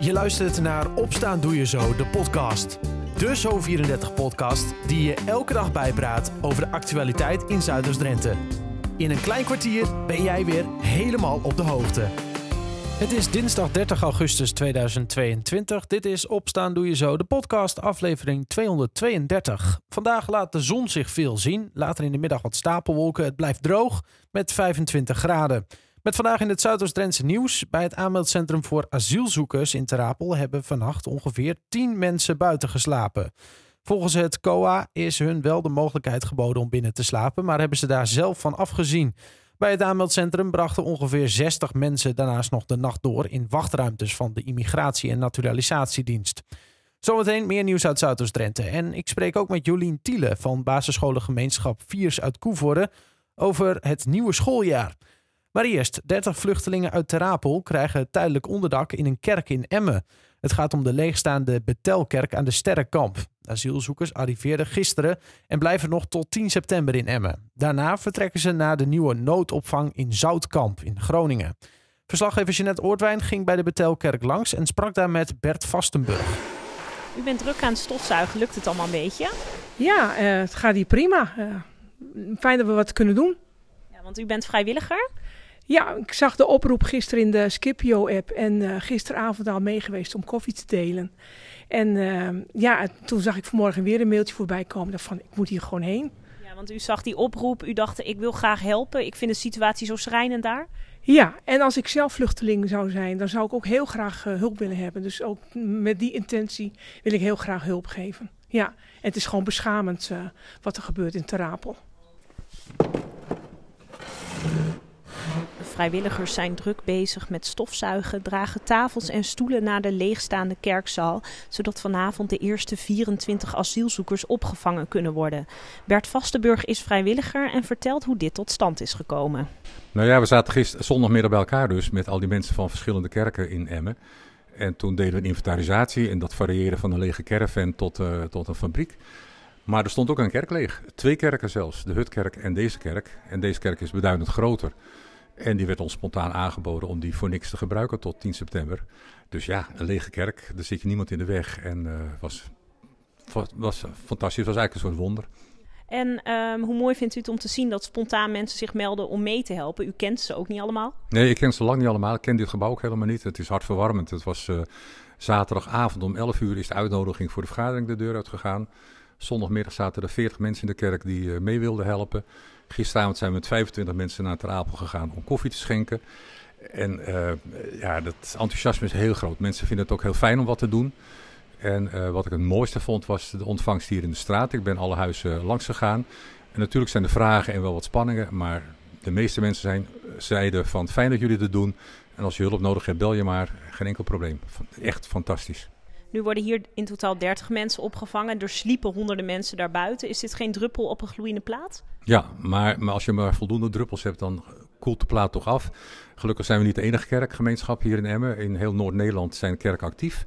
Je luistert naar Opstaan Doe Je Zo, de podcast. De Zo34-podcast die je elke dag bijpraat over de actualiteit in Zuiders-Drenthe. In een klein kwartier ben jij weer helemaal op de hoogte. Het is dinsdag 30 augustus 2022. Dit is Opstaan Doe Je Zo, de podcast, aflevering 232. Vandaag laat de zon zich veel zien. Later in de middag wat stapelwolken. Het blijft droog met 25 graden. Met vandaag in het Zuidoost-Drentse nieuws. Bij het aanmeldcentrum voor asielzoekers in Terapel hebben vannacht ongeveer 10 mensen buiten geslapen. Volgens het COA is hun wel de mogelijkheid geboden om binnen te slapen, maar hebben ze daar zelf van afgezien. Bij het aanmeldcentrum brachten ongeveer 60 mensen daarnaast nog de nacht door in wachtruimtes van de Immigratie- en Naturalisatiedienst. Zometeen meer nieuws uit Zuidoost-Drenthe. En ik spreek ook met Jolien Tiele van basisscholengemeenschap Viers uit Koevoorde over het nieuwe schooljaar. Maar eerst, 30 vluchtelingen uit Terapel krijgen tijdelijk onderdak in een kerk in Emmen. Het gaat om de leegstaande Betelkerk aan de Sterrenkamp. De asielzoekers arriveerden gisteren en blijven nog tot 10 september in Emmen. Daarna vertrekken ze naar de nieuwe noodopvang in Zoutkamp in Groningen. Verslaggever Jeanette Oortwijn ging bij de Betelkerk langs en sprak daar met Bert Vastenburg. U bent druk aan het stofzuigen. Lukt het allemaal een beetje? Ja, uh, het gaat hier prima. Uh, fijn dat we wat kunnen doen. Ja, want u bent vrijwilliger? Ja, ik zag de oproep gisteren in de Scipio-app en uh, gisteravond al meegeweest om koffie te delen. En uh, ja, toen zag ik vanmorgen weer een mailtje voorbij komen van ik moet hier gewoon heen. Ja, want u zag die oproep, u dacht ik wil graag helpen, ik vind de situatie zo schrijnend daar. Ja, en als ik zelf vluchteling zou zijn, dan zou ik ook heel graag uh, hulp willen hebben. Dus ook met die intentie wil ik heel graag hulp geven. Ja, en het is gewoon beschamend wat er gebeurt in Terapel. Vrijwilligers zijn druk bezig met stofzuigen, dragen tafels en stoelen naar de leegstaande kerkzaal, zodat vanavond de eerste 24 asielzoekers opgevangen kunnen worden. Bert Vastenburg is vrijwilliger en vertelt hoe dit tot stand is gekomen. Nou ja, we zaten gisteren zondagmiddag bij elkaar dus met al die mensen van verschillende kerken in Emmen. En toen deden we een inventarisatie en dat varieerde van een lege caravan tot, uh, tot een fabriek. Maar er stond ook een kerk leeg. Twee kerken zelfs, de Hutkerk en deze kerk. En deze kerk is beduidend groter. En die werd ons spontaan aangeboden om die voor niks te gebruiken tot 10 september. Dus ja, een lege kerk, er zit je niemand in de weg. En uh, was, was fantastisch, was eigenlijk een soort wonder. En um, hoe mooi vindt u het om te zien dat spontaan mensen zich melden om mee te helpen? U kent ze ook niet allemaal? Nee, ik ken ze lang niet allemaal. Ik ken dit gebouw ook helemaal niet. Het is hartverwarmend. Het was uh, zaterdagavond om 11 uur is de uitnodiging voor de vergadering de deur uitgegaan. Zondagmiddag zaten er 40 mensen in de kerk die uh, mee wilden helpen. Gisteravond zijn we met 25 mensen naar Ter Apel gegaan om koffie te schenken. En uh, ja, dat enthousiasme is heel groot. Mensen vinden het ook heel fijn om wat te doen. En uh, wat ik het mooiste vond was de ontvangst hier in de straat. Ik ben alle huizen langs gegaan. En natuurlijk zijn er vragen en wel wat spanningen. Maar de meeste mensen zijn, zeiden van fijn dat jullie dit doen. En als je hulp nodig hebt, bel je maar. Geen enkel probleem. Echt fantastisch. Nu worden hier in totaal 30 mensen opgevangen. Er sliepen honderden mensen daarbuiten. Is dit geen druppel op een gloeiende plaat? Ja, maar, maar als je maar voldoende druppels hebt, dan koelt de plaat toch af. Gelukkig zijn we niet de enige kerkgemeenschap hier in Emmen. In heel Noord-Nederland zijn kerken actief.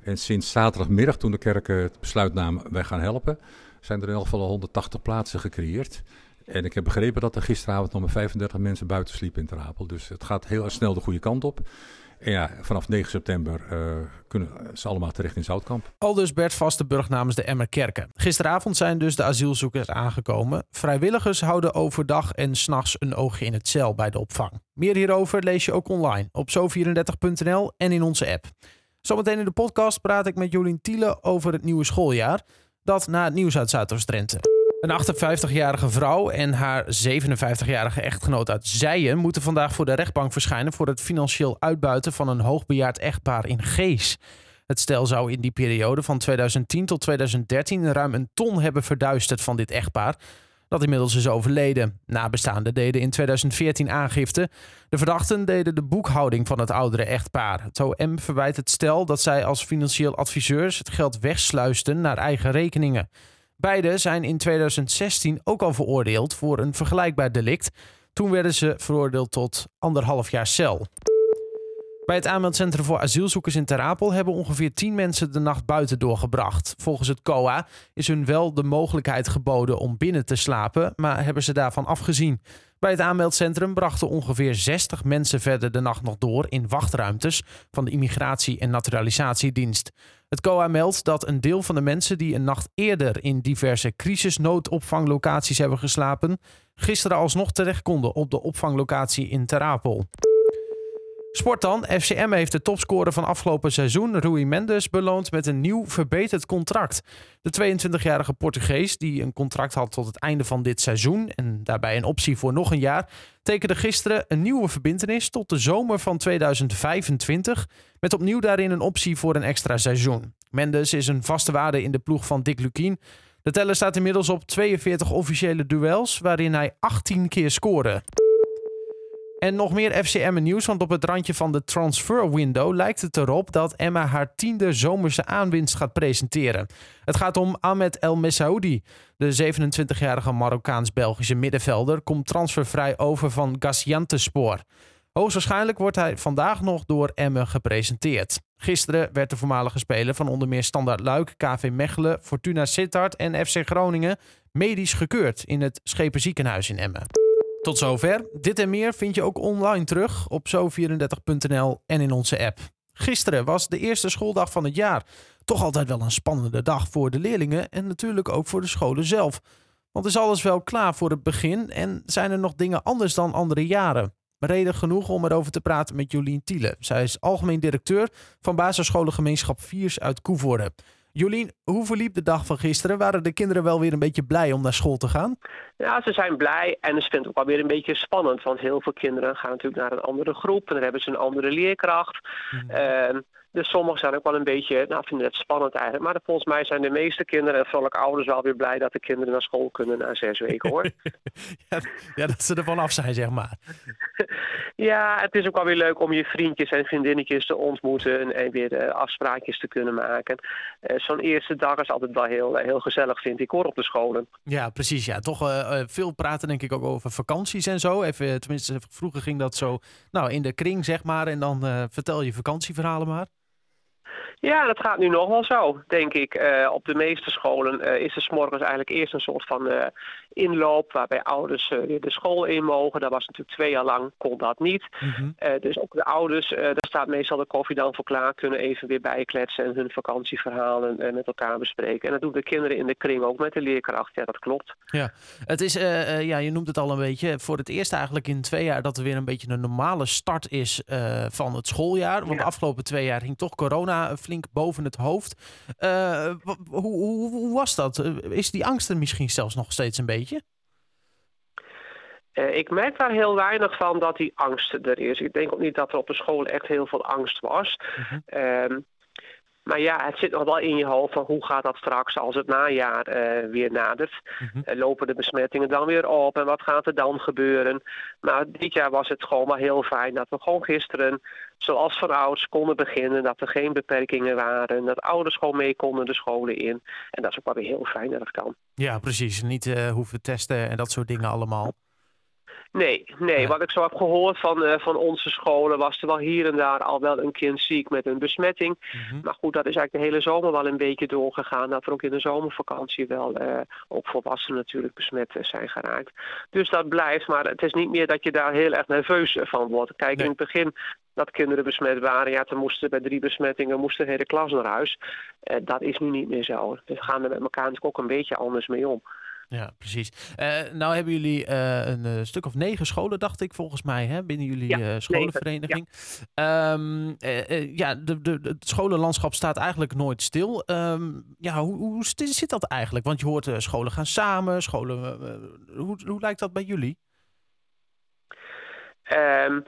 En sinds zaterdagmiddag, toen de kerken het besluit namen, wij gaan helpen, zijn er in elk geval al 180 plaatsen gecreëerd. En ik heb begrepen dat er gisteravond nog maar 35 mensen buiten sliepen in Ter Apel. Dus het gaat heel snel de goede kant op. En ja, vanaf 9 september uh, kunnen ze allemaal terecht in Zoutkamp. Aldus Bert Vastenburg namens de Emmerkerken. Gisteravond zijn dus de asielzoekers aangekomen. Vrijwilligers houden overdag en s'nachts een oogje in het cel bij de opvang. Meer hierover lees je ook online op zo34.nl en in onze app. Zometeen in de podcast praat ik met Jolien Tiele over het nieuwe schooljaar. Dat na het nieuws uit Zuidoost-Drenthe. Een 58-jarige vrouw en haar 57-jarige echtgenoot uit Zijen moeten vandaag voor de rechtbank verschijnen voor het financieel uitbuiten van een hoogbejaard echtpaar in Gees. Het stel zou in die periode van 2010 tot 2013 ruim een ton hebben verduisterd van dit echtpaar, dat inmiddels is overleden. Nabestaanden deden in 2014 aangifte. De verdachten deden de boekhouding van het oudere echtpaar. Het OM verwijt het stel dat zij als financieel adviseurs het geld wegsluisten naar eigen rekeningen. Beide zijn in 2016 ook al veroordeeld voor een vergelijkbaar delict. Toen werden ze veroordeeld tot anderhalf jaar cel. Bij het aanmeldcentrum voor asielzoekers in Ter Apel hebben ongeveer 10 mensen de nacht buiten doorgebracht. Volgens het COA is hun wel de mogelijkheid geboden om binnen te slapen, maar hebben ze daarvan afgezien. Bij het aanmeldcentrum brachten ongeveer 60 mensen verder de nacht nog door in wachtruimtes van de Immigratie- en Naturalisatiedienst. Het COA meldt dat een deel van de mensen die een nacht eerder in diverse crisisnoodopvanglocaties hebben geslapen, gisteren alsnog terecht konden op de opvanglocatie in Terapel. Sport dan. FCM heeft de topscorer van afgelopen seizoen, Rui Mendes, beloond met een nieuw verbeterd contract. De 22-jarige Portugees, die een contract had tot het einde van dit seizoen en daarbij een optie voor nog een jaar, tekende gisteren een nieuwe verbintenis tot de zomer van 2025, met opnieuw daarin een optie voor een extra seizoen. Mendes is een vaste waarde in de ploeg van Dick Lukien. De teller staat inmiddels op 42 officiële duels, waarin hij 18 keer scoorde. En nog meer FCM nieuws, want op het randje van de transfer window lijkt het erop dat Emma haar tiende zomerse aanwinst gaat presenteren. Het gaat om Ahmed El Messaoudi. De 27-jarige Marokkaans-Belgische middenvelder komt transfervrij over van Gaziantepspor. Hoogstwaarschijnlijk wordt hij vandaag nog door Emmen gepresenteerd. Gisteren werd de voormalige speler van onder meer Standaard Luik, KV Mechelen, Fortuna Sittard en FC Groningen medisch gekeurd in het Schepenziekenhuis in Emmen. Tot zover. Dit en meer vind je ook online terug op zo34.nl en in onze app. Gisteren was de eerste schooldag van het jaar. Toch altijd wel een spannende dag voor de leerlingen en natuurlijk ook voor de scholen zelf. Want is alles wel klaar voor het begin en zijn er nog dingen anders dan andere jaren? Reden genoeg om erover te praten met Jolien Tiele. Zij is algemeen directeur van basisscholengemeenschap Viers uit Koevoorde. Jolien, hoe verliep de dag van gisteren? Waren de kinderen wel weer een beetje blij om naar school te gaan? Ja, ze zijn blij en ze vinden het ook wel weer een beetje spannend. Want heel veel kinderen gaan natuurlijk naar een andere groep en dan hebben ze een andere leerkracht. Mm. Dus sommigen zijn ook wel een beetje, nou vinden het spannend eigenlijk. Maar volgens mij zijn de meeste kinderen en vooral ook ouders wel weer blij dat de kinderen naar school kunnen na zes weken hoor. ja, ja, dat ze er vanaf zijn zeg maar. ja, het is ook wel weer leuk om je vriendjes en vriendinnetjes te ontmoeten en weer uh, afspraakjes te kunnen maken. Uh, Zo'n eerste dag is altijd wel heel, heel gezellig vind ik hoor op de scholen. Ja, precies. Ja, toch uh, veel praten denk ik ook over vakanties en zo. Even, tenminste, vroeger ging dat zo nou, in de kring zeg maar en dan vertel je vakantieverhalen maar. Ja, dat gaat nu nog wel zo, denk ik. Uh, op de meeste scholen uh, is er s morgens eigenlijk eerst een soort van uh, inloop waarbij ouders weer de school in mogen. Dat was natuurlijk twee jaar lang, kon dat niet. Mm -hmm. dus ook de ouders, daar staat meestal de koffie dan voor klaar, kunnen even weer bijkletsen en hun vakantieverhalen met elkaar bespreken. En dat doen de kinderen in de kring ook met de leerkracht. Ja, dat klopt. Ja, het is, ja je noemt het al een beetje, voor het eerst eigenlijk in twee jaar dat er weer een beetje een normale start is van het schooljaar. Want ja. de afgelopen twee jaar ging toch corona flink boven het hoofd. Uh, hoe, hoe, hoe, was dat? Is die angst er misschien zelfs nog steeds een beetje? Uh, ik merk daar heel weinig van dat die angst er is. Ik denk ook niet dat er op de school echt heel veel angst was. Uh -huh. Maar ja, het zit nog wel in je hoofd van hoe gaat dat straks als het najaar uh, weer nadert. Mm -hmm. uh, lopen de besmettingen dan weer op en wat gaat er dan gebeuren? Maar dit jaar was het gewoon wel heel fijn dat we gewoon gisteren, zoals van ouds, konden beginnen. Dat er geen beperkingen waren. Dat ouders gewoon mee konden de scholen in. En dat is ook wel weer heel fijn dat dat kan. Ja, precies. Niet uh, hoeven testen en dat soort dingen allemaal. Nee, nee. Wat ik zo heb gehoord van, uh, van onze scholen was er wel hier en daar al wel een kind ziek met een besmetting. Mm -hmm. Maar goed, dat is eigenlijk de hele zomer wel een beetje doorgegaan. Dat er ook in de zomervakantie wel uh, ook volwassenen natuurlijk besmet zijn geraakt. Dus dat blijft, maar het is niet meer dat je daar heel erg nerveus van wordt. Kijk, nee. in het begin dat kinderen besmet waren, ja, toen moesten bij drie besmettingen moest de hele klas naar huis. Uh, dat is nu niet meer zo. We gaan er met elkaar natuurlijk ook een beetje anders mee om. Ja, precies. Uh, nou hebben jullie uh, een uh, stuk of negen scholen, dacht ik, volgens mij, hè, binnen jullie ja, scholenvereniging. Ja, um, ja de, de, het scholenlandschap staat eigenlijk nooit stil. Um, ja, hoe, hoe zit dat eigenlijk? Want je hoort scholen gaan samen, scholen. hoe, hoe lijkt dat bij jullie? Um,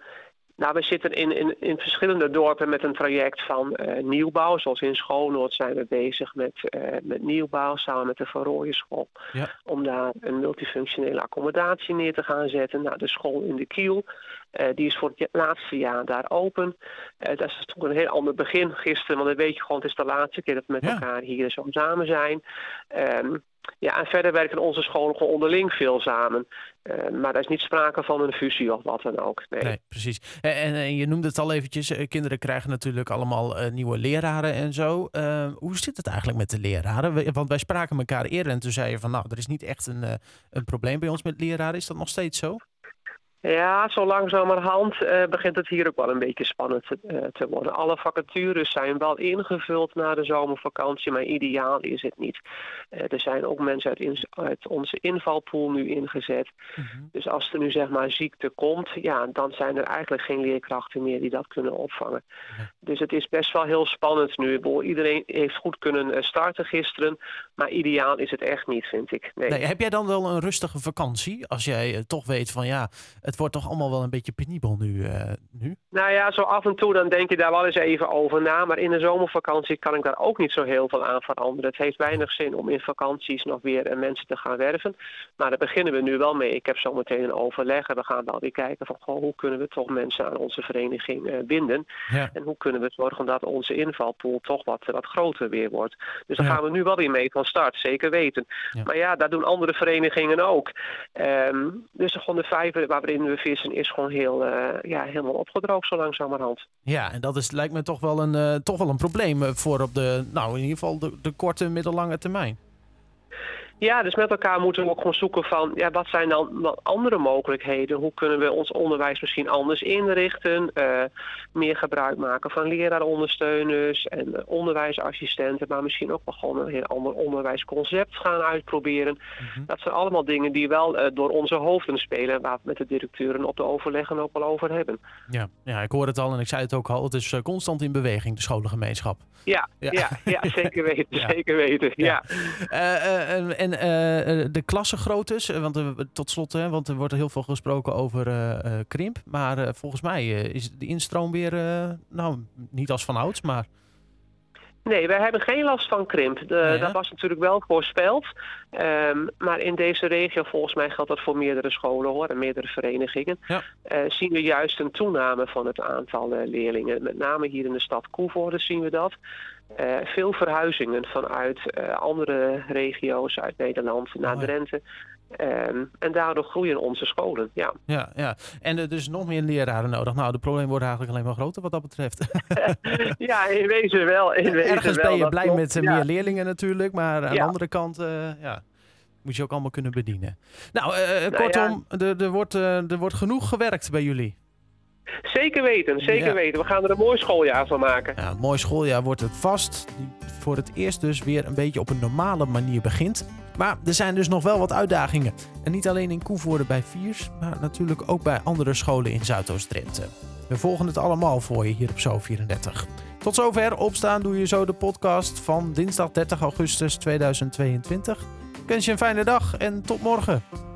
nou, we zitten in, in, in verschillende dorpen met een traject van uh, nieuwbouw. Zoals in Schoolnoord zijn we bezig met, uh, met nieuwbouw samen met de Van Rooyen School. Ja. Om daar een multifunctionele accommodatie neer te gaan zetten. Nou, de school in de Kiel, uh, die is voor het laatste jaar daar open. dat is toch een heel ander begin gisteren. Want dan weet je gewoon, het is de laatste keer dat we met ja. elkaar hier zo samen zijn. Um, ja, en verder werken onze scholen gewoon onderling veel samen. Uh, maar er is niet sprake van een fusie of wat dan ook. Nee, precies. En, en, je noemde het al eventjes, kinderen krijgen natuurlijk allemaal uh, nieuwe leraren en zo. Hoe zit het eigenlijk met de leraren? Want wij spraken elkaar eerder en toen zei je van nou, er is niet echt een, een probleem bij ons met leraren. Is dat nog steeds zo? Ja, zo langzamerhand uh, begint het hier ook wel een beetje spannend te, uh, te, worden. Alle vacatures zijn wel ingevuld na de zomervakantie, maar ideaal is het niet. Uh, er zijn ook mensen uit, in, uit, onze invalpool nu ingezet. -hmm. Dus als er nu zeg maar ziekte komt, ja, dan zijn er eigenlijk geen leerkrachten meer die dat kunnen opvangen. Dus het is best wel heel spannend nu. Iedereen heeft goed kunnen starten gisteren, maar ideaal is het echt niet, vind ik. Nee. nee heb jij dan wel een rustige vakantie als jij toch weet van ja het wordt toch allemaal wel een beetje penibel nu, uh, nu? Nou ja, zo af en toe dan denk je daar wel eens even over na. Maar in de zomervakantie kan ik daar ook niet zo heel veel aan veranderen. Het heeft weinig zin om in vakanties nog weer uh, mensen te gaan werven. Maar daar beginnen we nu wel mee. Ik heb zometeen een overleg en we gaan wel weer kijken van goh, hoe kunnen we toch mensen aan onze vereniging uh, binden. Ja. En hoe kunnen we zorgen dat onze invalpool toch wat, wat groter weer wordt. Dus daar ja. gaan we nu wel weer mee van start, zeker weten. Ja. Maar ja, dat doen andere verenigingen ook. Um, dus gewoon de vijver waar we in we vissen is gewoon heel, uh, ja, helemaal opgedroogd zo langzamerhand. Ja, en dat is, lijkt me toch wel een, uh, toch wel een probleem voor op de, nou in ieder geval de, de korte, middellange termijn. Ja, dus met elkaar moeten we ook gewoon zoeken van ja, wat zijn dan andere mogelijkheden? Hoe kunnen we ons onderwijs misschien anders inrichten? Uh, meer gebruik maken van leraarondersteuners en onderwijsassistenten, maar misschien ook wel gewoon een heel ander onderwijsconcept gaan uitproberen. Mm -hmm. Dat zijn allemaal dingen die wel uh, door onze hoofden spelen en waar we met de directeuren op de overleggen ook wel over hebben. Ja, ja ik hoor het al en ik zei het ook al, het is constant in beweging, de scholengemeenschap. Ja, ja. ja, ja zeker weten, ja. zeker weten. Ja. en, en uh, de klassengroottes, want uh, tot slot, hè, want er wordt heel veel gesproken over krimp. Maar volgens mij is de instroom weer, nou, niet als van ouds, maar... Nee, wij hebben geen last van krimp. De, ja. Dat was natuurlijk wel voorspeld. Um, maar in deze regio, volgens mij geldt dat voor meerdere scholen hoor, en meerdere verenigingen, ja. zien we juist een toename van het aantal leerlingen. Met name hier in de stad Koevoorde zien we dat. Uh, veel verhuizingen vanuit andere regio's uit Nederland naar oh. Drenthe. Um, en daardoor groeien onze scholen, ja. Ja, ja. en er dus nog meer leraren nodig. Nou, de problemen worden eigenlijk alleen maar groter wat dat betreft. ja, in wezen wel. In wezen Ergens wel, ben je blij met ja. meer leerlingen natuurlijk. Maar aan ja. de andere kant, uh, ja, moet je ook allemaal kunnen bedienen. Nou, nou kortom, er, er, wordt, er wordt genoeg gewerkt bij jullie. Zeker weten, zeker ja. weten. We gaan er een mooi schooljaar van maken. Ja, een mooi schooljaar wordt het vast. Voor het eerst dus weer een beetje op een normale manier begint. Maar er zijn dus nog wel wat uitdagingen. En niet alleen in Koevoorde bij Viers, maar natuurlijk ook bij andere scholen in Zuidoost-Drenthe. We volgen het allemaal voor je hier op Zo 34. Tot zover opstaan doe je zo de podcast van dinsdag 30 augustus 2022. Ik wens je een fijne dag en tot morgen.